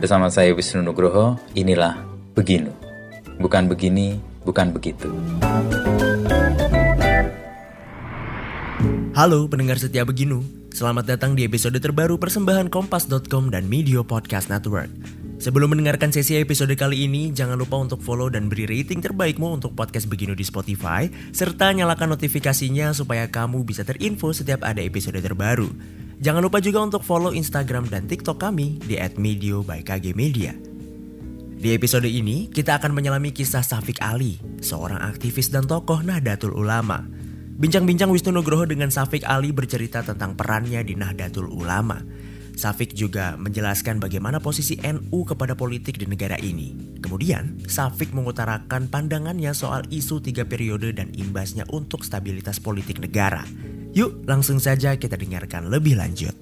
Bersama saya Wisnu Nugroho, inilah Beginu. Bukan begini, bukan begitu. Halo pendengar setia Beginu, selamat datang di episode terbaru persembahan Kompas.com dan Media Podcast Network. Sebelum mendengarkan sesi episode kali ini, jangan lupa untuk follow dan beri rating terbaikmu untuk podcast Beginu di Spotify, serta nyalakan notifikasinya supaya kamu bisa terinfo setiap ada episode terbaru. Jangan lupa juga untuk follow Instagram dan TikTok kami di @medio by KG Media. Di episode ini, kita akan menyelami kisah Safik Ali, seorang aktivis dan tokoh Nahdlatul Ulama. Bincang-bincang Wisnu Nugroho dengan Safik Ali bercerita tentang perannya di Nahdlatul Ulama. Safik juga menjelaskan bagaimana posisi NU kepada politik di negara ini. Kemudian, Safik mengutarakan pandangannya soal isu tiga periode dan imbasnya untuk stabilitas politik negara. Yuk, langsung saja kita dengarkan lebih lanjut.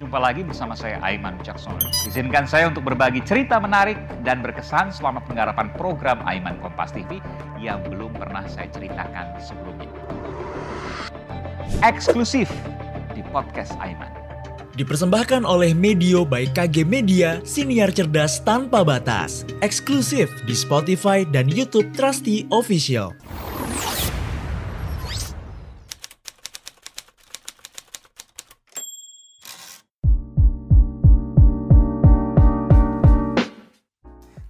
Jumpa lagi bersama saya Aiman Wicaksono. Izinkan saya untuk berbagi cerita menarik dan berkesan selama penggarapan program Aiman Kompas TV yang belum pernah saya ceritakan sebelumnya. Eksklusif di podcast Aiman. Dipersembahkan oleh Medio by KG Media, siniar cerdas tanpa batas. Eksklusif di Spotify dan YouTube Trusty Official.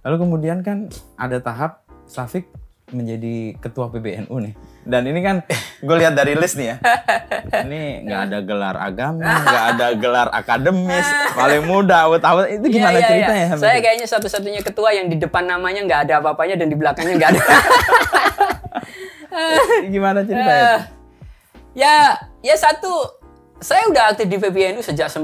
Lalu kemudian kan ada tahap Safik menjadi ketua PBNU nih. Dan ini kan gue lihat dari list nih ya. Ini nggak ada gelar agama, nggak ada gelar akademis, paling muda, awet-awet. Itu Iya, gimana iya, ceritanya? iya. sampai Saya itu? kayaknya satu-satunya ketua yang di depan namanya nggak ada apa-apanya dan di belakangnya nggak ada. gimana ceritanya? Eh, ya, ya satu. Saya udah aktif di PBNU sejak 96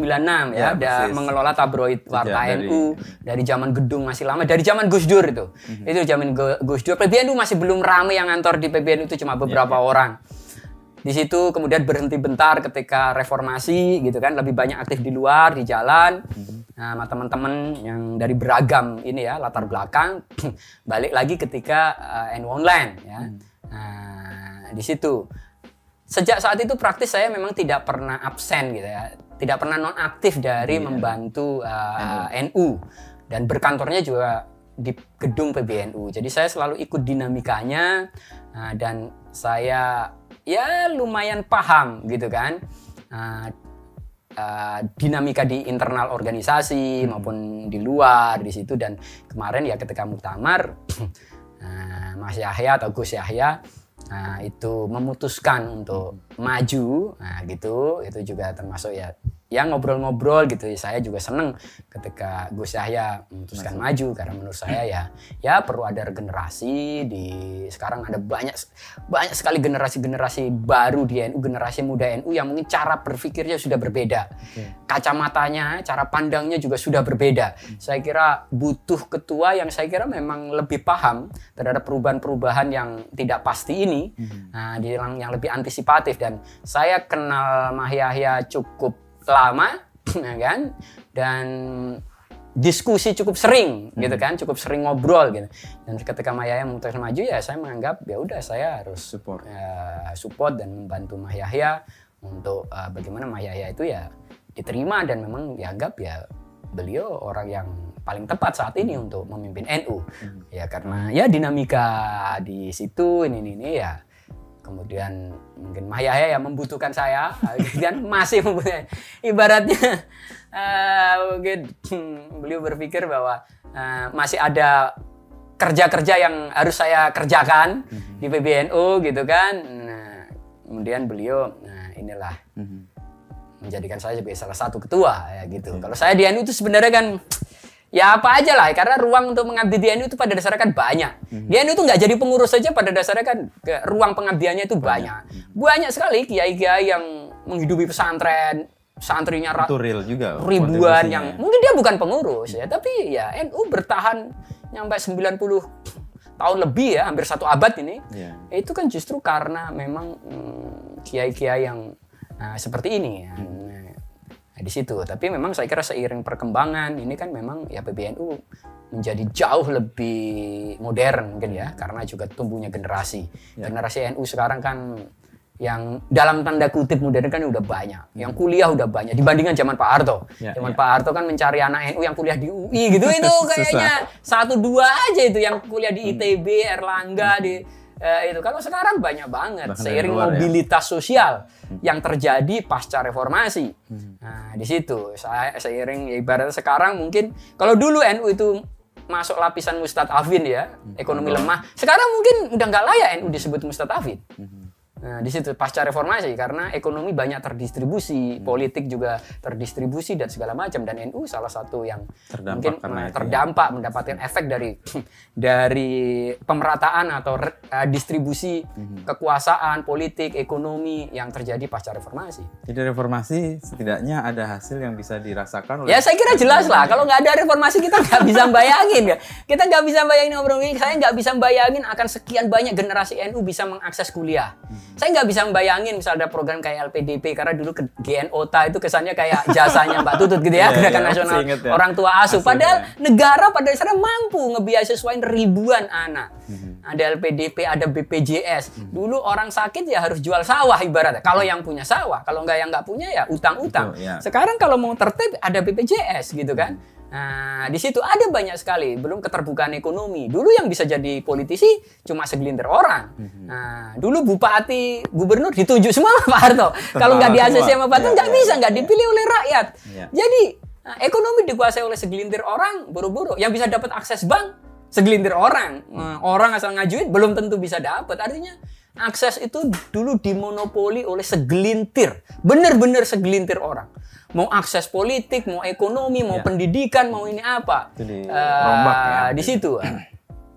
Ya, ya, udah persis. mengelola tabloid Warta dari- NU dari zaman gedung masih lama, dari zaman Gus Dur itu. Mhm. Itu zaman Gu- Gus Dur. PBNU masih belum ramai yang ngantor di PBNU itu cuma beberapa orang. Di situ kemudian berhenti bentar ketika reformasi gitu kan, lebih banyak aktif di luar, di jalan. Nah, sama teman-teman yang dari beragam ini ya, latar belakang balik lagi ketika eh, NU online ya. Nah, di situ sejak saat itu praktis saya memang tidak pernah absen gitu ya, tidak pernah non aktif dari membantu uh, NU dan berkantornya juga di gedung PBNU. Jadi saya selalu ikut dinamikanya uh, dan saya ya lumayan paham gitu kan. Uh, uh, dinamika di internal organisasi maupun di luar di situ. Dan kemarin ya ketika muktamar uh, Mas Yahya atau Gus Yahya Nah, itu memutuskan untuk maju, nah gitu, itu juga termasuk ya, yang ngobrol-ngobrol gitu. Saya juga seneng ketika Gus Yahya memutuskan maju karena menurut saya ya, ya perlu ada regenerasi di sekarang ada banyak banyak sekali generasi-generasi baru di NU, generasi muda NU yang mungkin cara berpikirnya sudah berbeda, kacamatanya, cara pandangnya juga sudah berbeda. Saya kira butuh ketua yang saya kira memang lebih paham terhadap perubahan-perubahan yang tidak pasti ini, nah, di yang, yang lebih antisipatif. Dan saya kenal Mah Yahya cukup lama, ya kan, dan diskusi cukup sering gitu kan, cukup sering ngobrol gitu. Dan ketika Mah Yahya memutuskan maju ya saya menganggap ya udah saya harus Support. ya, support dan membantu Mah Yahya untuk uh, bagaimana Mah Yahya itu ya diterima dan memang dianggap ya beliau orang yang paling tepat saat ini untuk memimpin NU ya karena ya dinamika di situ ini ini, ini ya kemudian mungkin Mah Yahya yang membutuhkan saya. Dan masih membutuhkan. Ibaratnya eh, mungkin beliau berpikir bahwa eh, masih ada kerja-kerja yang harus saya kerjakan di PBNU gitu kan. Nah, kemudian beliau nah inilah menjadikan saya sebagai salah satu ketua ya gitu. Kalau saya di NU itu sebenarnya kan ya apa aja lah karena ruang untuk mengabdi di NU itu pada dasarnya kan banyak. Di NU itu nggak jadi pengurus saja pada dasarnya kan ke- ruang pengabdiannya itu banyak. Banyak sekali kiai-kiai yang menghidupi pesantren, santrinya Itu real juga. ribuan yang mungkin dia bukan pengurus ya, tapi ya NU bertahan nyampe 90 tahun lebih ya, hampir satu abad ini. Iya. Itu kan justru karena memang mm, kiai-kiai yang nah, seperti ini ya. Nah, di situ. Tapi memang saya kira seiring perkembangan ini kan memang ya PBNU menjadi jauh lebih modern mungkin ya karena juga tumbuhnya generasi. Generasi NU sekarang kan yang dalam tanda kutip modern kan udah banyak, yang kuliah udah banyak dibandingkan zaman Pak Harto. Ya, zaman ya. Pak Harto kan mencari anak NU yang kuliah di UI gitu itu kayaknya satu dua aja itu yang kuliah di ITB, Erlangga di eh, itu. Kalau sekarang banyak banget Bahkan seiring luar ya. mobilitas sosial yang terjadi pasca reformasi. Nah, di situ saya seiring ya ibaratnya sekarang mungkin kalau dulu NU itu masuk lapisan mustadafin ya, ekonomi lemah. Sekarang mungkin udah nggak layak NU disebut mustadafin. Nah, di situ pasca reformasi karena ekonomi banyak terdistribusi, politik juga terdistribusi dan segala macam dan NU salah satu yang Terdampak mungkin itu ya. terdampak mendapatkan efek dari dari pemerataan atau eh, distribusi Mhm. kekuasaan, politik, ekonomi yang terjadi pasca reformasi. Jadi reformasi setidaknya ada hasil yang bisa dirasakan oleh Ya saya kira jelas lah. Kalau nggak ada reformasi kita nggak bisa bayangin ya. Kita nggak bisa bayangin ngobrol ini. Saya nggak bisa bayangin akan sekian banyak generasi NU bisa mengakses kuliah. Saya nggak bisa bayangin misal ada program kayak LPDP karena dulu ke GNOTA itu kesannya kayak jasanya Mbak Tutut gitu ya, Iya, Gerakan iya, Nasional inget ya. Orang Tua Asuh. Padahal ya. negara pada dasarnya mampu ngebiayasain ribuan anak. Mhm. Ada LPDP, ada BPJS. Dulu orang sakit ya harus jual sawah ibaratnya. Kalau yang punya sawah, kalau nggak yang nggak punya ya utang-utang. Betul, ya. Sekarang kalau mau tertib ada BPJS gitu kan. Nah, di situ ada banyak sekali belum keterbukaan ekonomi. Dulu yang bisa jadi politisi cuma segelintir orang. Mhm. Nah, dulu bupati, gubernur ditunjuk semua sama Pak Harto. Kalau nggak di. ACC sama Pak Harto Iya, nggak iya, bisa, iya, nggak dipilih oleh rakyat. Jadi nah, ekonomi dikuasai oleh segelintir orang, buru-buru. Yang bisa dapat akses bank segelintir orang. Nah, orang asal ngajuin belum tentu bisa dapat. Artinya akses itu dulu dimonopoli oleh segelintir, bener-bener segelintir orang. Mau akses politik, mau ekonomi, mau Ya. pendidikan, mau ini apa. Itu di- Eh, rombak ya. Di situ.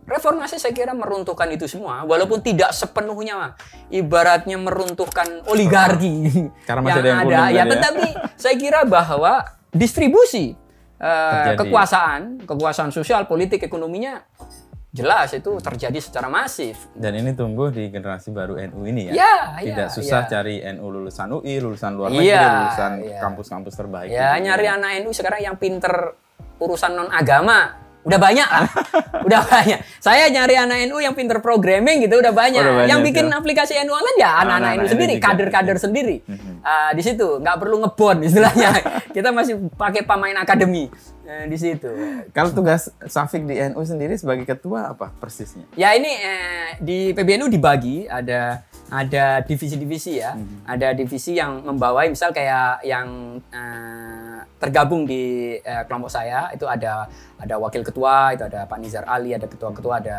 Reformasi saya kira meruntuhkan itu semua, walaupun tidak sepenuhnya, ibaratnya meruntuhkan oligarki Karena masih ada yang kuning ya, tadi ya. tetapi saya kira bahwa distribusi eh, Terjadi. kekuasaan, kekuasaan sosial, politik, ekonominya jelas itu terjadi secara masif. Dan ini tumbuh di generasi baru NU ini ya. Ya, Tidak ya, susah ya. cari NU lulusan UI, lulusan luar negeri, Iya, lulusan iya. kampus-kampus terbaik. Ya dunia. nyari anak NU sekarang yang pinter urusan non agama udah banyak lah, udah banyak. Saya nyari anak NU yang pinter programming gitu udah banyak. Udah banyak, yang bikin ya. aplikasi NU online ya anak-anak NU sendiri, kader-kader sendiri. Ah, di situ nggak perlu ngebon istilahnya. Kita masih pakai pemain akademi Eh, di situ. Kalau tugas Safik di NU sendiri sebagai ketua apa persisnya? Ya ini eh, di PBNU dibagi ada ada divisi-divisi ya. Ada divisi yang membawai misal kayak yang eh, tergabung di eh, kelompok saya itu ada ada wakil ketua itu ada Pak Nizar Ali, ada ketua-ketua ada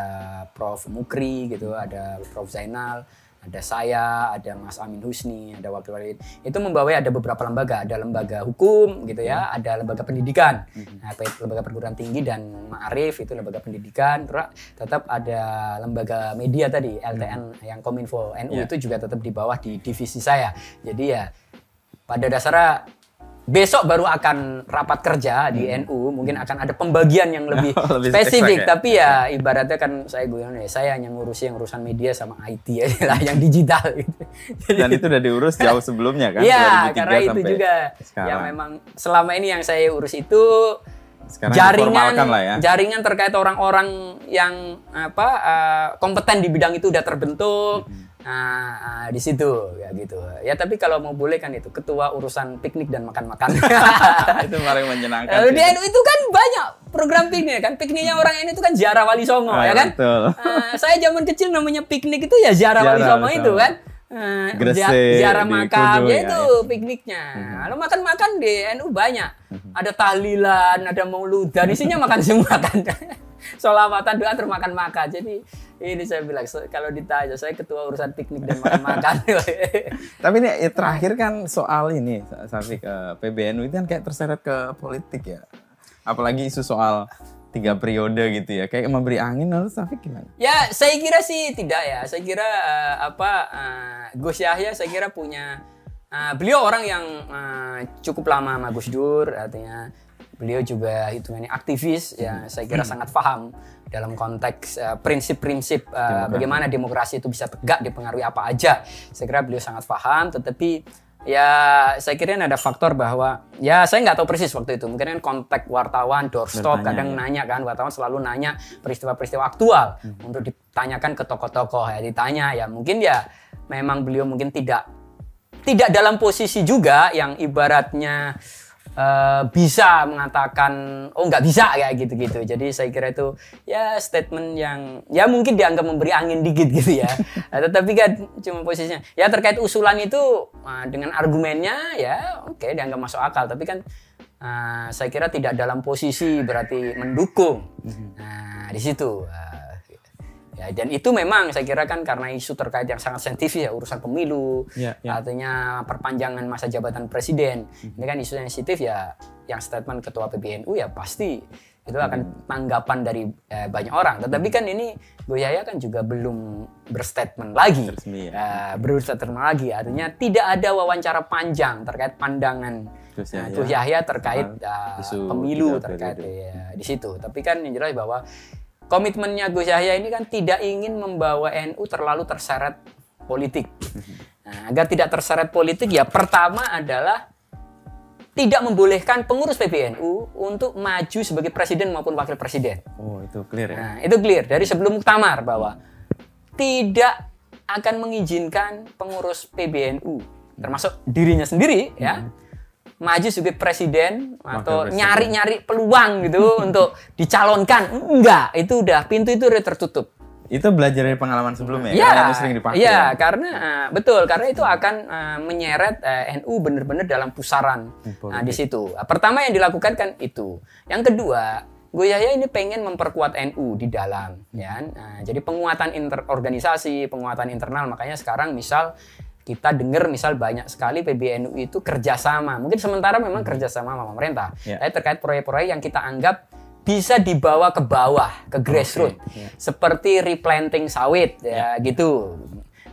Prof Mukri gitu, ada Prof Zainal, ada saya, ada Mas Amin Husni, ada wakil wakil itu membawai ada beberapa lembaga, ada lembaga hukum gitu ya, ada lembaga pendidikan, nah, pe- lembaga perguruan tinggi dan Ma'arif itu lembaga pendidikan, terus tetap ada lembaga media tadi LTN yang Kominfo. NU Ya. itu juga tetap di bawah di divisi saya. Jadi ya pada dasarnya besok baru akan rapat kerja di NU mungkin akan ada pembagian yang lebih, Hmm. Lebih spesifik ya? tapi ya ibaratnya kan saya gue ya saya yang ngurusi yang urusan media sama IT ya lah yang digital gitu. Dan itu udah diurus jauh sebelumnya kan? Iya, 2003 karena itu juga sekarang. yang memang selama ini yang saya urus itu Sekarang jaringan lah ya. jaringan terkait orang-orang yang apa eh, kompeten di bidang itu udah terbentuk. Hmm. Nah, ah, di situ ya gitu. Ya tapi kalau mau boleh kan itu ketua urusan piknik dan makan-makan. itu paling menyenangkan. Sih. di NU itu kan banyak program piknik kan. Pikniknya orang NU itu kan ziarah Wali Songo Ah, ya kan. betul. Ah, saya zaman kecil namanya piknik itu ya ziarah Wali Songo itu kan. Gresik, zia- ziarah makam Kudu, ya ya, itu ya. pikniknya. Lalu makan-makan di NU banyak. Ada tahlilan, ada mauludan, isinya makan semua kan. Solawatan doa termakan-makan. Jadi ini saya bilang kalau ditanya saya ketua urusan piknik dan makan-makan. Tapi ini ya, terakhir kan soal ini, Safik, eh, PBNU itu kan kayak terseret ke politik ya. Apalagi isu soal tiga periode gitu ya. Kayak memberi angin lalu Safik gimana? Ya, saya kira sih tidak ya. Saya kira eh, apa eh, Gus Yahya saya kira punya eh, beliau orang yang eh, cukup lama sama Gus Dur artinya beliau juga hitungannya aktivis ya. Saya kira sangat paham dalam konteks eh, prinsip-prinsip eh, bagaimana demokrasi itu bisa tegak dipengaruhi apa aja. Saya kira beliau sangat paham tetapi Ya, saya kira ada faktor bahwa ya saya nggak tahu persis waktu itu. Mungkin kan kontak wartawan, doorstop, Bertanya, kadang ya. nanya kan wartawan selalu nanya peristiwa-peristiwa aktual Hmm. untuk ditanyakan ke tokoh-tokoh ya ditanya ya mungkin ya memang beliau mungkin tidak tidak dalam posisi juga yang ibaratnya eh, bisa mengatakan oh nggak bisa kayak gitu-gitu. Jadi saya kira itu ya statement yang ya mungkin dianggap memberi angin dikit gitu ya. Eh, Tetapi kan cuma posisinya ya terkait usulan itu eh, dengan argumennya ya oke dianggap masuk akal. Tapi kan eh, saya kira tidak dalam posisi berarti mendukung. Nah di situ. eh, Ya, dan itu memang saya kira kan karena isu terkait yang sangat sensitif ya urusan pemilu, Ya, ya. artinya perpanjangan masa jabatan presiden. Ini kan isu sensitif ya yang statement ketua PBNU ya pasti itu akan tanggapan dari eh, banyak orang. Tetapi kan ini Gus Yahya kan juga belum berstatement lagi. Resmi ya. Eh, berstatement lagi artinya tidak ada wawancara panjang terkait pandangan Gus eh, Gus Yahya terkait isu pemilu terkait ya, di situ. Tapi kan yang jelas bahwa komitmennya Gus Yahya ini kan tidak ingin membawa NU terlalu terseret politik. Nah, agar tidak terseret politik ya pertama adalah tidak membolehkan pengurus PBNU untuk maju sebagai presiden maupun wakil presiden. Oh, itu clear ya. Nah, itu clear dari sebelum muktamar bahwa tidak akan mengizinkan pengurus PBNU termasuk dirinya sendiri ya maju sebagai presiden atau nyari-nyari peluang gitu untuk dicalonkan. Enggak, itu udah pintu itu udah tertutup. Itu belajar dari pengalaman sebelumnya ya. Iya, Karena itu sering dipakai. Iya, ya. karena uh, betul karena itu akan uh, menyeret uh, NU benar-benar dalam pusaran. Hmm, Nah, di situ. Pertama yang dilakukan kan itu. Yang kedua, Gus Yahya ini pengen memperkuat NU di dalam, ya. Nah, jadi penguatan interorganisasi, penguatan internal. Makanya sekarang misal kita dengar misal banyak sekali PBNU itu kerjasama. Mungkin sementara memang kerjasama sama pemerintah. Ya. Tapi terkait proyek-proyek yang kita anggap bisa dibawa ke bawah, ke grassroots. Seperti replanting sawit, ya, gitu.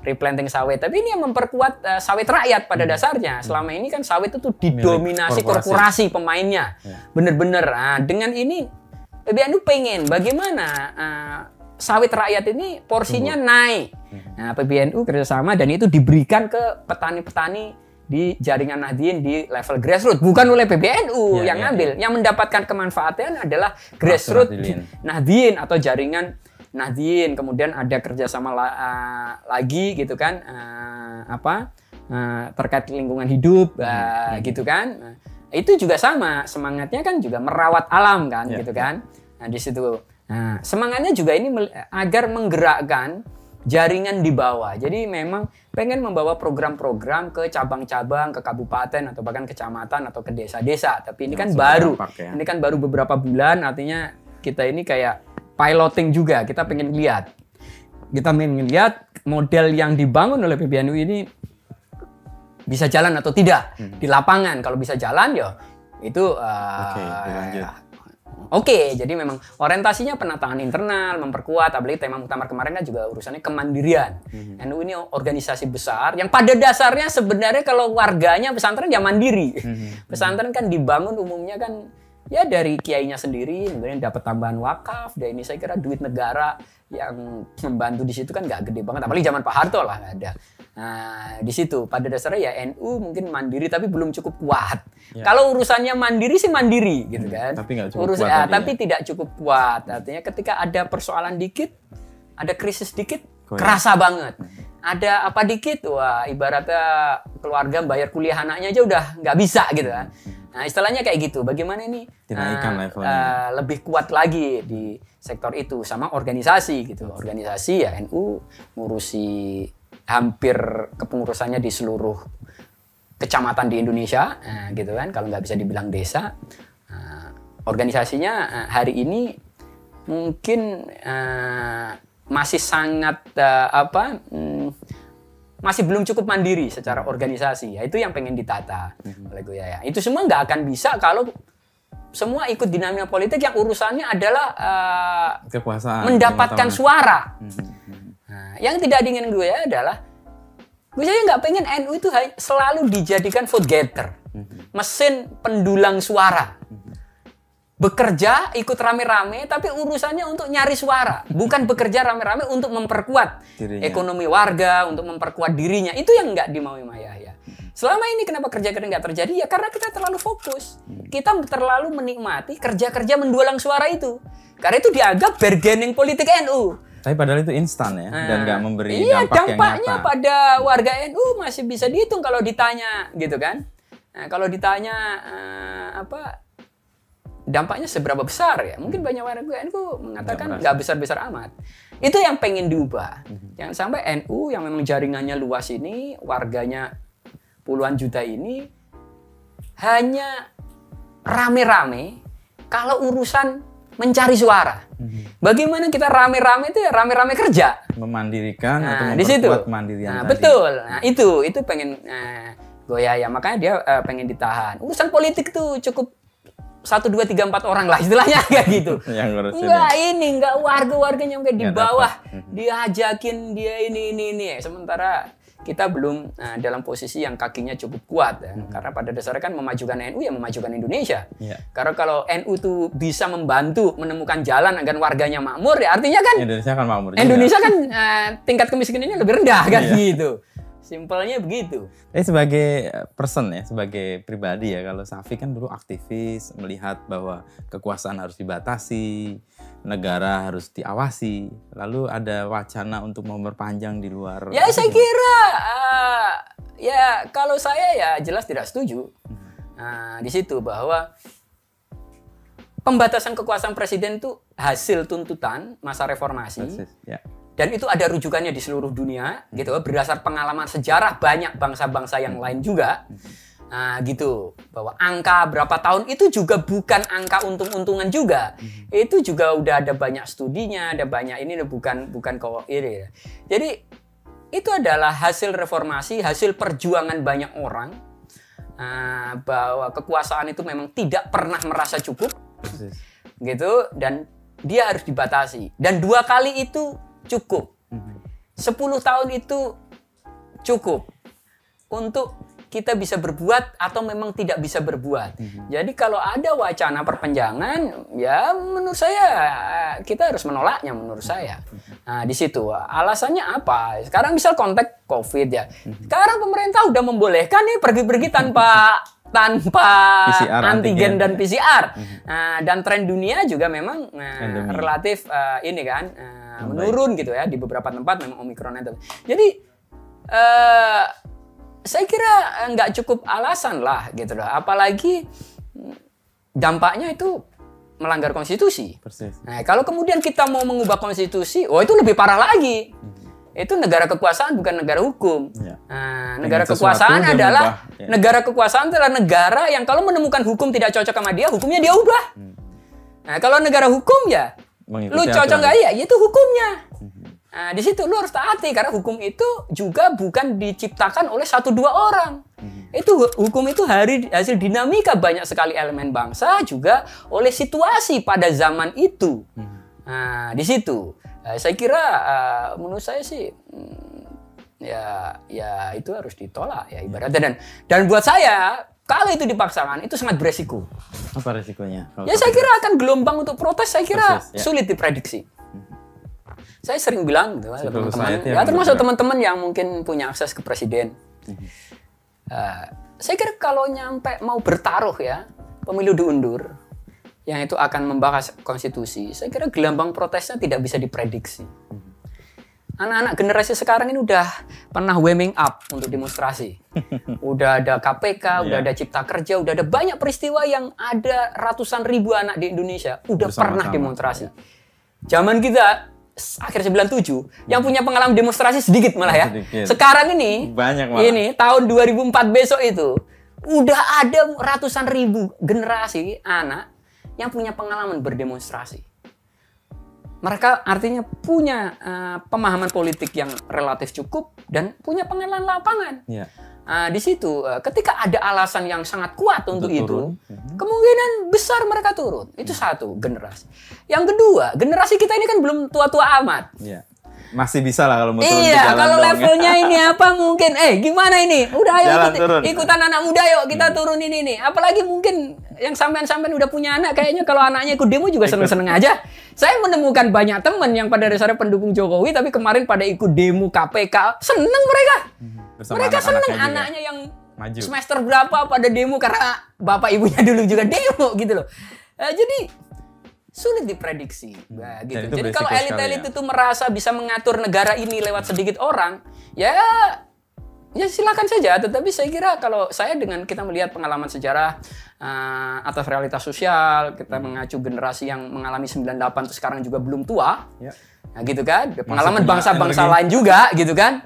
Replanting sawit. Tapi ini yang memperkuat eh, sawit rakyat pada dasarnya. Selama ini kan sawit itu didominasi korporasi. korporasi, pemainnya. Bener-bener. Nah, dengan ini PBNU pengen bagaimana eh, sawit rakyat ini porsinya naik. Nah, PBNU kerjasama dan itu diberikan ke petani-petani di jaringan Nahdien di level grassroots, bukan oleh PBNU Ya, yang ya, ngambil. Yang mendapatkan kemanfaatan adalah grassroots Nahdien. Atau jaringan Nahdien. Kemudian ada kerjasama la- eh, lagi gitu kan, eh, apa eh, terkait lingkungan hidup, eh, gitu kan. Nah, itu juga sama semangatnya kan juga merawat alam kan, Ya, gitu kan. Nah di situ, nah semangatnya juga ini agar menggerakkan jaringan di bawah. Jadi memang pengen membawa program-program ke cabang-cabang, ke kabupaten atau bahkan kecamatan atau ke desa-desa. Tapi ini kan Langsung baru, ya. ini kan baru beberapa bulan. Artinya kita ini kayak piloting juga. Kita pengen lihat, kita pengen lihat model yang dibangun oleh PBNU ini bisa jalan atau tidak di lapangan. Kalau bisa jalan ya itu uh, Oke, dilanjut. Oke, jadi memang orientasinya penataan internal, memperkuat, apalagi tema muktamar kemarin kan juga urusannya kemandirian. NU ini organisasi besar yang pada dasarnya sebenarnya kalau warganya pesantren ya mandiri. Pesantren kan dibangun umumnya kan ya dari kiainya sendiri, kemudian dapat tambahan wakaf, dan ini saya kira duit negara yang membantu di situ kan nggak gede banget, apalagi zaman Pak Harto lah nggak ada. Nah, di situ pada dasarnya ya NU mungkin mandiri tapi belum cukup kuat. Kalau urusannya mandiri sih mandiri gitu kan. tapi nggak cukup Urus- kuat ah, tadi tapi tidak cukup kuat. Artinya ketika ada persoalan dikit, ada krisis dikit, kerasa banget. Ada apa dikit, wah ibaratnya keluarga bayar kuliah anaknya aja udah nggak bisa gitu kan. Nah istilahnya kayak gitu. Bagaimana ini Dinaikkan levelnya. ah, lebih kuat lagi di sektor itu sama organisasi gitu. Organisasi ya NU ngurusi hampir kepengurusannya di seluruh kecamatan di Indonesia, nah, gitu kan. Kalau nggak bisa dibilang desa, Nah, organisasinya eh, hari ini mungkin eh, masih sangat eh, apa? hmm, masih belum cukup mandiri secara organisasi. Ya, itu yang pengen ditata oleh Gus Yahya. Itu semua nggak akan bisa kalau semua ikut dinamika politik yang urusannya adalah eh, kekuasaan mendapatkan suara. Mhm. Yang tidak diinginkan gue adalah gue saya nggak pengen NU itu selalu dijadikan vote getter, mesin pendulang suara. Bekerja ikut rame-rame, tapi urusannya untuk nyari suara, bukan bekerja rame-rame untuk memperkuat Dirinya. ekonomi warga, untuk memperkuat dirinya. Itu yang nggak dimaui Maya ya. Selama ini kenapa kerja-kerja nggak terjadi? Ya karena kita terlalu fokus. Kita terlalu menikmati kerja-kerja mendulang suara itu. Karena itu dianggap bargaining politik NU. Tapi padahal itu instan ya dan nggak memberi iya, dampak yang dampaknya nyata. pada warga NU masih bisa dihitung kalau ditanya gitu kan. Nah, kalau ditanya eh, apa dampaknya seberapa besar ya? Mungkin banyak warga NU mengatakan nggak besar-besar amat. Itu yang pengen diubah. Jangan sampai NU yang memang jaringannya luas ini, warganya puluhan juta ini hanya rame-rame kalau urusan mencari suara. Bagaimana kita rame-rame itu ya rame-rame kerja. memandirikan atau Nah, di situ. kemandirian Nah, tadi. betul. Nah, itu itu pengen eh, Goya ya. Makanya dia eh, pengen ditahan. Urusan politik tuh cukup satu dua tiga empat orang lah istilahnya kayak gitu. Yang ngurusin Enggak ini enggak warga-warganya sampai di Nggak bawah. Mhm. diajakin dia ini ini ini. Sementara kita belum eh, dalam posisi yang kakinya cukup kuat ya. Karena pada dasarnya kan memajukan NU ya memajukan Indonesia. Iya. Karena kalau NU tuh bisa membantu menemukan jalan agar warganya makmur ya artinya kan Indonesia kan makmur juga. Indonesia kan eh, tingkat kemiskinannya lebih rendah kan Iya. gitu. Simpelnya begitu. Eh sebagai person ya, sebagai pribadi ya, kalau Safi kan dulu aktivis melihat bahwa kekuasaan harus dibatasi, negara harus diawasi, lalu ada wacana untuk memperpanjang di luar. Ya saya kira eh, ya kalau saya ya jelas tidak setuju. Nah, di situ bahwa pembatasan kekuasaan presiden itu hasil tuntutan masa reformasi Persis, ya. Dan itu ada rujukannya di seluruh dunia gitu. Berdasar pengalaman sejarah banyak bangsa-bangsa yang lain juga. Nah gitu. Bahwa angka berapa tahun itu juga bukan angka untung-untungan juga. Itu juga udah ada banyak studinya ada banyak ini bukan bukan kok ini. Jadi itu adalah hasil reformasi hasil perjuangan banyak orang. Nah, bahwa kekuasaan itu memang tidak pernah merasa cukup. Persis. gitu. Dan dia harus dibatasi. Dan dua kali itu cukup 10 tahun itu cukup untuk kita bisa berbuat atau memang tidak bisa berbuat. Jadi kalau ada wacana perpanjangan, ya menurut saya kita harus menolaknya menurut saya. Nah di situ alasannya apa? Sekarang misal konteks COVID ya. Sekarang pemerintah udah membolehkan nih pergi-pergi tanpa tanpa PCR, antigen antigen, dan ya. PCR. Nah, dan tren dunia juga memang nah, relatif eh, ini kan eh, menurun gitu ya di beberapa tempat memang omikron itu. Jadi eh saya kira nggak cukup alasan lah gitu loh. Apalagi dampaknya itu melanggar konstitusi. Persis. Nah, kalau kemudian kita mau mengubah konstitusi, oh itu lebih parah lagi. Itu negara kekuasaan bukan negara hukum. Ya. Nah, negara kekuasaan adalah ya. negara kekuasaan adalah negara yang kalau menemukan hukum tidak cocok sama dia, hukumnya dia ubah. Nah, kalau negara hukum ya Mengikuti lu cocok nggak ya, itu hukumnya. Nah, di situ lu harus taati karena hukum itu juga bukan diciptakan oleh satu dua orang. Itu hu- hukum itu hari hasil dinamika banyak sekali elemen bangsa juga oleh situasi pada zaman itu. Nah, di situ eh, saya kira eh, menurut saya sih hmm, ya ya itu harus ditolak ya ibaratnya dan dan buat saya kalau itu dipaksakan itu sangat beresiko. Apa resikonya? kalau Ya saya kira akan gelombang untuk protes saya kira Persis, ya. sulit diprediksi. Saya sering bilang gitu, teman-teman, ya termasuk teman-teman yang mungkin punya akses ke presiden. Eh, saya kira kalau nyampe mau bertaruh ya, pemilu diundur, yang itu akan membahas konstitusi, saya kira gelombang protesnya tidak bisa diprediksi. Anak-anak generasi sekarang ini udah pernah warming up untuk demonstrasi. Udah ada KPK, udah Iya. ada Cipta Kerja, udah ada banyak peristiwa yang ada ratusan ribu anak di Indonesia udah pernah Bersama-sama, demonstrasi. Zaman kita akhir 97 yang punya pengalaman demonstrasi sedikit malah ya. Sedikit. Sekarang ini Banyak malah. ini tahun 2004 besok itu udah ada ratusan ribu generasi anak yang punya pengalaman berdemonstrasi. Mereka artinya punya eh, pemahaman politik yang relatif cukup dan punya pengalaman lapangan. Ya. Nah, di situ eh, ketika ada alasan yang sangat kuat untuk, Untuk itu, turun. Mhm. kemungkinan besar mereka turun. Itu satu generasi. Yang kedua, generasi kita ini kan belum tua-tua amat. Ya. Masih bisa lah kalau mau turun ke Iya, jalan kalau dong, ya. levelnya ini apa mungkin? Eh, gimana ini? Udah ayo Jalan ikut, turun. ikutan anak muda yuk kita turun ini nih. Apalagi mungkin yang sampean-sampean udah punya anak, kayaknya kalau anaknya ikut demo juga seneng-seneng aja. Saya menemukan banyak teman yang pada dasarnya pendukung Jokowi, tapi kemarin pada ikut demo KPK, seneng mereka. Bersama mereka seneng anak-anaknya juga. anaknya yang Maju. semester berapa pada demo karena bapak ibunya dulu juga demo gitu loh. Eh, jadi sulit diprediksi. Nah, gitu. Jadi kalau elit-elit ya. itu merasa bisa mengatur negara ini lewat sedikit orang, ya ya silakan saja. Tetapi saya kira kalau saya dengan kita melihat pengalaman sejarah eh, atas realitas sosial, kita Hmm. mengacu generasi yang mengalami 98 itu sekarang juga belum tua. Ya. Nah, gitu kan? Pengalaman bangsa-bangsa lain juga gitu kan?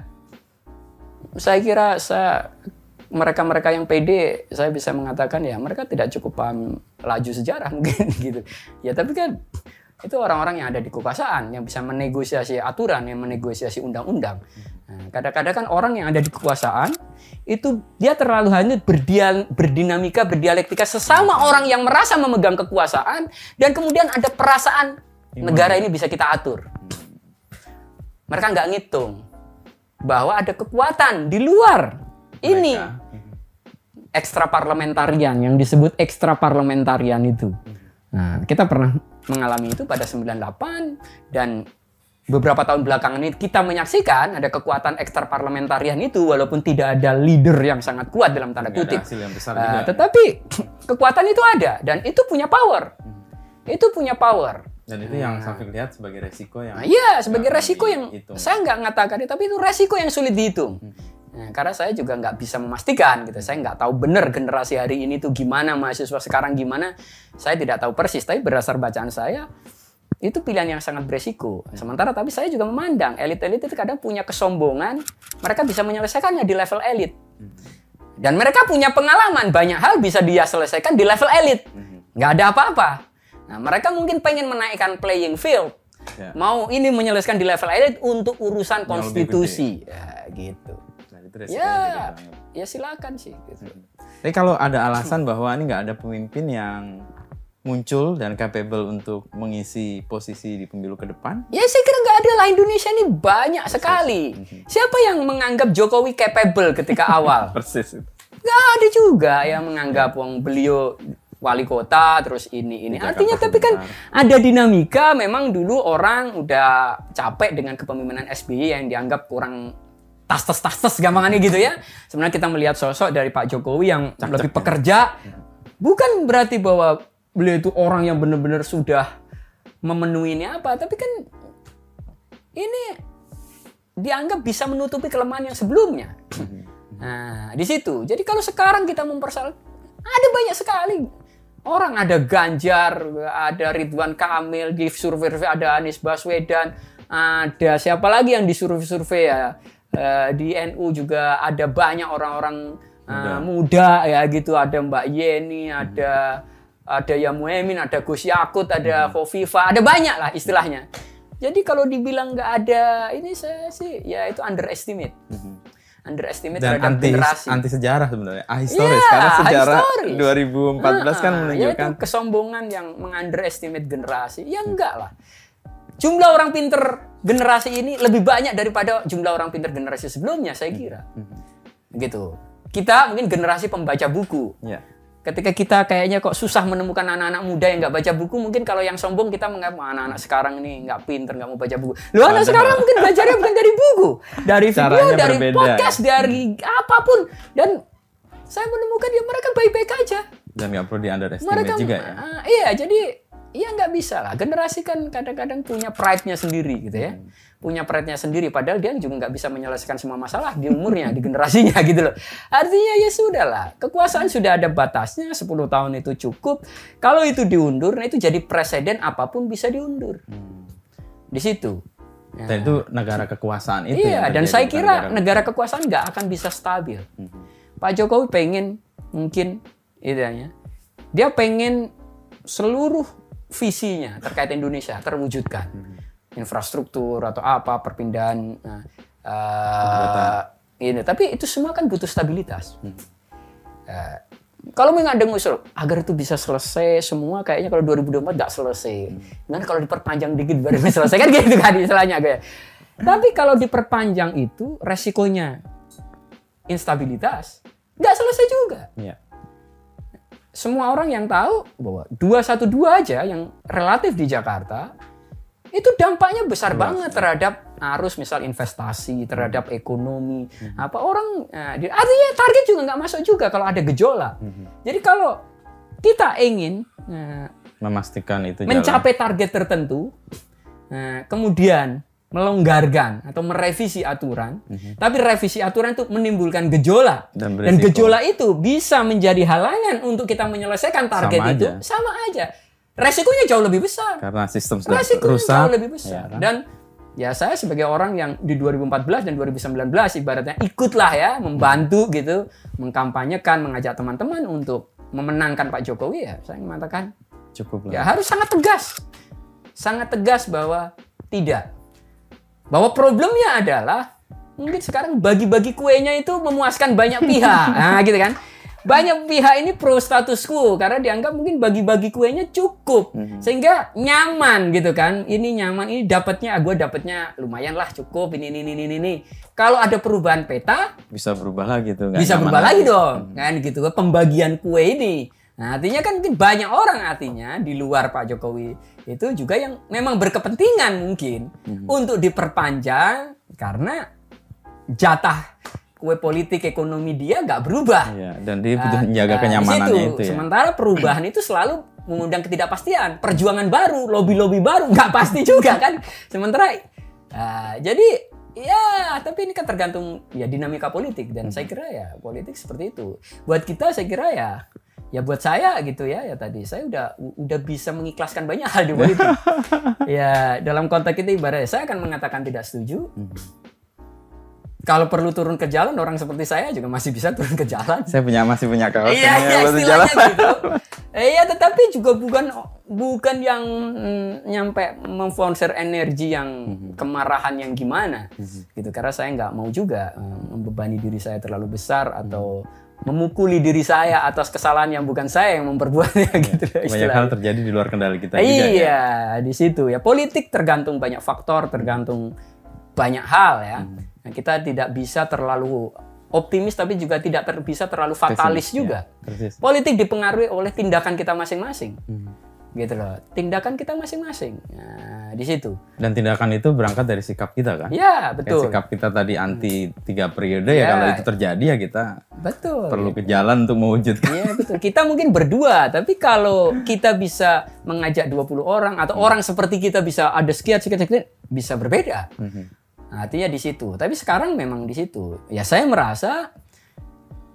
Saya kira saya mereka-mereka yang pede saya bisa mengatakan ya mereka tidak cukup paham laju sejarah mungkin gitu. Ya tapi kan itu orang-orang yang ada di kekuasaan yang bisa menegosiasi aturan, yang menegosiasi undang-undang. Nah, kadang-kadang kan orang yang ada di kekuasaan itu dia terlalu hanyut berdial, berdinamika, berdialektika sesama orang yang merasa memegang kekuasaan dan kemudian ada perasaan negara ini bisa kita atur. Mereka nggak ngitung bahwa ada kekuatan di luar ini Mereka. ekstra parlementarian yang disebut ekstra parlementarian itu. Nah, kita pernah mengalami itu pada 98 dan beberapa tahun belakangan ini kita menyaksikan ada kekuatan ekstra parlementarian itu walaupun tidak ada leader yang sangat kuat dalam tanda kutip. hasil yang besar Nah, juga. tetapi kekuatan itu ada dan itu punya power. Itu punya power. Dan itu yang Safik lihat sebagai resiko yang Nah, iya, sebagai nggak resiko yang dihitung. saya nggak mengatakan tapi itu resiko yang sulit dihitung. Nah, karena saya juga nggak bisa memastikan gitu. Saya nggak tahu benar generasi hari ini tuh gimana, mahasiswa sekarang gimana. Saya tidak tahu persis, tapi berdasar bacaan saya itu pilihan yang sangat beresiko. Sementara tapi saya juga memandang elit-elit itu kadang punya kesombongan, mereka bisa menyelesaikannya di level elit. Dan mereka punya pengalaman, banyak hal bisa dia selesaikan di level elit. Nggak ada apa-apa. Nah, mereka mungkin pengen menaikkan playing field. Ya. Mau ini menyelesaikan di level elit untuk urusan konstitusi. Ya, gitu. Itu Ya, ya silakan sih. Gitu. Tapi kalau ada alasan bahwa ini nggak ada pemimpin yang muncul dan capable untuk mengisi posisi di pemilu ke depan, Ya saya kira nggak ada lah Indonesia ini banyak sekali. Siapa yang menganggap Jokowi capable ketika awal? persis. Nggak ada juga yang menganggap wong beliau wali kota terus ini ini. Jakarta Artinya tapi kan ada dinamika. Memang dulu orang udah capek dengan kepemimpinan SBY yang dianggap kurang tas tas tas tas gampangannya gitu ya. Sebenarnya kita melihat sosok dari Pak Jokowi yang lebih pekerja. Bukan berarti bahwa beliau itu orang yang benar-benar sudah memenuhi ini apa, tapi kan ini dianggap bisa menutupi kelemahan yang sebelumnya. Nah, di situ. Jadi kalau sekarang kita mempersoal ada banyak sekali orang ada Ganjar, ada Ridwan Kamil, di survei ada Anies Baswedan, ada siapa lagi yang di survei-survei ya. Eh, di NU juga ada banyak orang-orang eh, muda. ya gitu, ada Mbak Yeni, ada ada Yamuemin, ada Gus Yakut, ada Khofifa, ada banyak lah istilahnya. Jadi kalau dibilang nggak ada ini saya sih ya itu underestimate. Underestimate Dan terhadap anti generasi. anti sejarah sebenarnya. Ahistoris Iya, karena sejarah ahistoris. 2014 kan Ah, menunjukkan yaitu kesombongan yang mengunderestimate generasi. Ya enggak lah. Jumlah orang pinter generasi ini lebih banyak daripada jumlah orang pinter generasi sebelumnya, saya kira. Gitu. Kita mungkin generasi pembaca buku. ya. Ketika kita kayaknya kok susah menemukan anak-anak muda yang nggak baca buku, mungkin kalau yang sombong kita menganggap "Wah, anak-anak sekarang ini nggak pinter, nggak mau baca buku. Lu anak sekarang mungkin belajarnya bukan dari buku, dari video, Caranya dari berbeda. podcast, dari apa pun. Dan saya menemukan ya mereka baik-baik aja Dan nggak perlu di underestimate mereka juga ya. ah, iya jadi ya nggak bisa lah generasi kan kadang-kadang punya pride-nya sendiri gitu ya Hmm. punya pride-nya sendiri padahal dia juga nggak bisa menyelesaikan semua masalah di umurnya di generasinya gitu loh artinya ya sudah lah kekuasaan sudah ada batasnya 10 tahun itu cukup kalau itu diundur nah itu jadi presiden apa pun bisa diundur di situ Ya. Dan itu negara kekuasaan itu. Iya, dan saya kira negara- negara kekuasaan nggak akan bisa stabil. Pak Jokowi pengen mungkin idenya, dia pengen seluruh visinya terkait Indonesia terwujudkan, infrastruktur atau apa perpindahan, nah, eh, ini. Tapi itu semua kan butuh stabilitas. Eh, kalau memang ada ngusul agar itu bisa selesai semua kayaknya kalau 2024 nggak selesai. Kan kalau diperpanjang dikit baru selesai kan gitu kan istilahnya kayak. Tapi kalau diperpanjang itu resikonya instabilitas nggak selesai juga. Iya. Semua orang yang tahu bahwa 212 aja yang relatif di Jakarta itu dampaknya besar banget terhadap arus misal investasi, terhadap ekonomi. Apa orang nah, di- artinya target juga nggak masuk juga kalau ada gejolak. Jadi kalau kita ingin nah, Memastikan itu jalan. mencapai target tertentu, nah, kemudian melonggarkan atau merevisi aturan, tapi revisi aturan itu menimbulkan gejolak Dan dan gejolak itu bisa menjadi halangan untuk kita menyelesaikan target Sama itu aja. sama aja. Resikonya jauh lebih besar. Karena sistem sudah Resikonya rusak. jauh lebih ya besar. kan? Dan ya saya sebagai orang yang di 2014 dan 2019 ibaratnya ikutlah ya membantu gitu, mengkampanyekan, mengajak teman-teman untuk memenangkan Pak Jokowi ya. Saya mengatakan Cukup ya harus sangat tegas. Sangat tegas bahwa tidak. Bahwa problemnya adalah mungkin sekarang bagi-bagi kuenya itu memuaskan banyak pihak. Nah, gitu kan. Banyak pihak ini pro status quo karena dianggap mungkin bagi-bagi kuenya cukup sehingga nyaman gitu kan. Ini nyaman, ini dapatnya gue dapatnya lumayan lah cukup ini ini ini ini. ini. Kalau ada perubahan peta Bisa berubah lagi tuh. nggak bisa berubah lagi dong kan gitu pembagian kue ini nah artinya kan banyak orang artinya di luar Pak Jokowi itu juga yang memang berkepentingan mungkin untuk diperpanjang karena jatah kue politik ekonomi dia nggak berubah Iya, dan dia butuh Nah, menjaga nah, kenyamanannya itu ya. Sementara perubahan itu selalu mengundang ketidakpastian, perjuangan baru, lobby-lobby baru nggak pasti juga kan. Sementara ah, jadi ya tapi ini kan tergantung ya dinamika politik dan saya kira ya politik seperti itu. Buat kita saya kira ya ya buat saya gitu ya ya tadi saya udah udah bisa mengikhlaskan banyak hal di politik. ya dalam konteks itu ibaratnya saya akan mengatakan tidak setuju. Kalau perlu turun ke jalan orang seperti saya juga masih bisa turun ke jalan. Saya punya masih punya kaos Iya, iya jalan. gitu. Eh, Iya, tetapi juga bukan bukan yang mm, nyampe memfonser energi yang kemarahan yang gimana, gitu. Karena saya nggak mau juga mm, membebani diri saya terlalu besar atau memukuli diri saya atas kesalahan yang bukan saya yang memperbuatnya gitu. Banyak istilahnya. hal terjadi di luar kendali kita juga ya. Iya, di situ ya. Politik tergantung banyak faktor, tergantung banyak hal ya. Hmm. Nah, kita tidak bisa terlalu optimis tapi juga tidak ter- bisa terlalu fatalis Pesimis, juga. ya. Persis. Politik dipengaruhi oleh tindakan kita masing-masing. Hmm. Gitu loh. Tindakan kita masing-masing. Nah, di situ. Dan tindakan itu berangkat dari sikap kita kan. Ya, Kayak betul. sikap kita tadi anti tiga periode ya Ya. kalau itu terjadi ya kita Betul. perlu ke jalan untuk mewujudkan. Iya betul. Kita mungkin berdua, tapi kalau kita bisa mengajak 20 orang atau orang seperti kita bisa ada sekian sekian sekian bisa berbeda. Nah, artinya di situ. Tapi sekarang memang di situ. Ya saya merasa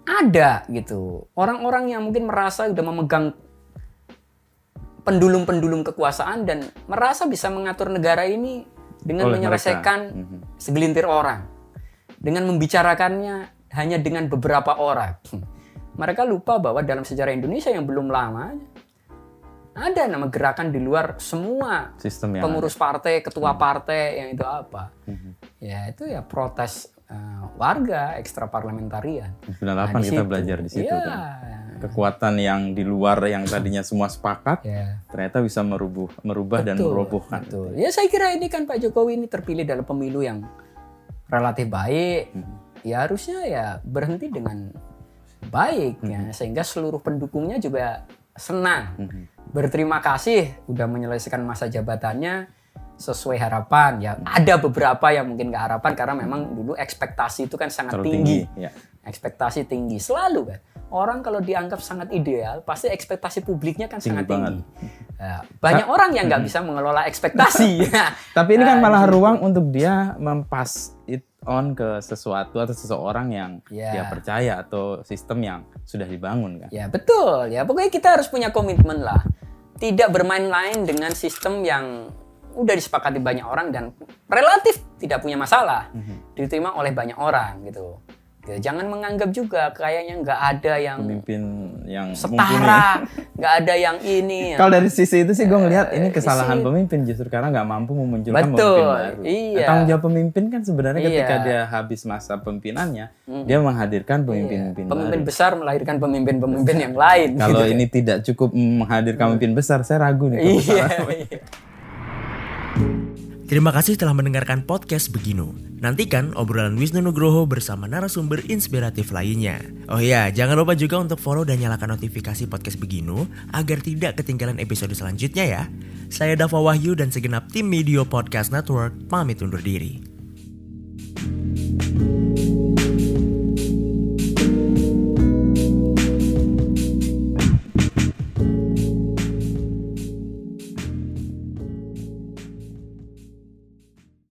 ada gitu. Orang-orang yang mungkin merasa udah memegang pendulum-pendulum kekuasaan dan merasa bisa mengatur negara ini dengan Oleh mereka. menyelesaikan Mhm. segelintir orang. Dengan membicarakannya hanya dengan beberapa orang. Mereka lupa bahwa dalam sejarah Indonesia yang belum lama ada nama gerakan di luar semua Sistem yang pengurus partai, ketua partai yang itu apa? Mhm. Ya itu ya protes eh, warga ekstra parlementarian. 98 Nah, kita situ. belajar di situ Iya. kan. Kekuatan yang di luar yang tadinya semua sepakat Ya. ternyata bisa merubuh, merubah dan Betul, merobohkan. betul. Ya saya kira ini kan Pak Jokowi ini terpilih dalam pemilu yang relatif baik. Mhm. Ya harusnya ya berhenti dengan baik ya Mhm. sehingga seluruh pendukungnya juga senang. Mhm. Berterima kasih udah menyelesaikan masa jabatannya sesuai harapan ya. Ada beberapa yang mungkin nggak harapan karena memang dulu ekspektasi itu kan sangat Terlalu tinggi. tinggi. Ya. Ekspektasi tinggi selalu kan. Orang kalau dianggap sangat ideal, pasti ekspektasi publiknya kan Tinggi sangat banget. tinggi. Ya, banyak orang yang nggak bisa mengelola ekspektasi. Tapi ini kan Nah, malah di situ. ruang untuk dia mempas it on ke sesuatu atau seseorang yang Ya. dia percaya atau sistem yang sudah dibangun kan. ya betul ya. Pokoknya kita harus punya komitmen lah. Tidak bermain-main dengan sistem yang udah disepakati banyak orang dan relatif tidak punya masalah Mhm. diterima oleh banyak orang gitu. Ya, jangan menganggap juga kayaknya nggak ada yang Pemimpin yang mumpuni. setara, nggak ada yang ini. Kalau dari sisi itu sih gue ngelihat ini Eh, kesalahan isi- pemimpin justru karena nggak mampu memunculkan Betul, pemimpin baru. iya. Tanggung jawab pemimpin kan sebenarnya ketika Iya. dia habis masa pemimpinannya, dia menghadirkan pemimpin-pemimpin Iya. pemimpin baru. besar melahirkan pemimpin-pemimpin yang lain. Kalau gitu. ini tidak cukup menghadirkan pemimpin besar, saya ragu nih. iya, iya. Terima kasih telah mendengarkan podcast Beginu. Nantikan obrolan Wisnu Nugroho bersama narasumber inspiratif lainnya. Oh iya, jangan lupa juga untuk follow dan nyalakan notifikasi podcast Beginu agar tidak ketinggalan episode selanjutnya ya. Saya Dava Wahyu dan segenap tim Media Podcast Network pamit undur diri.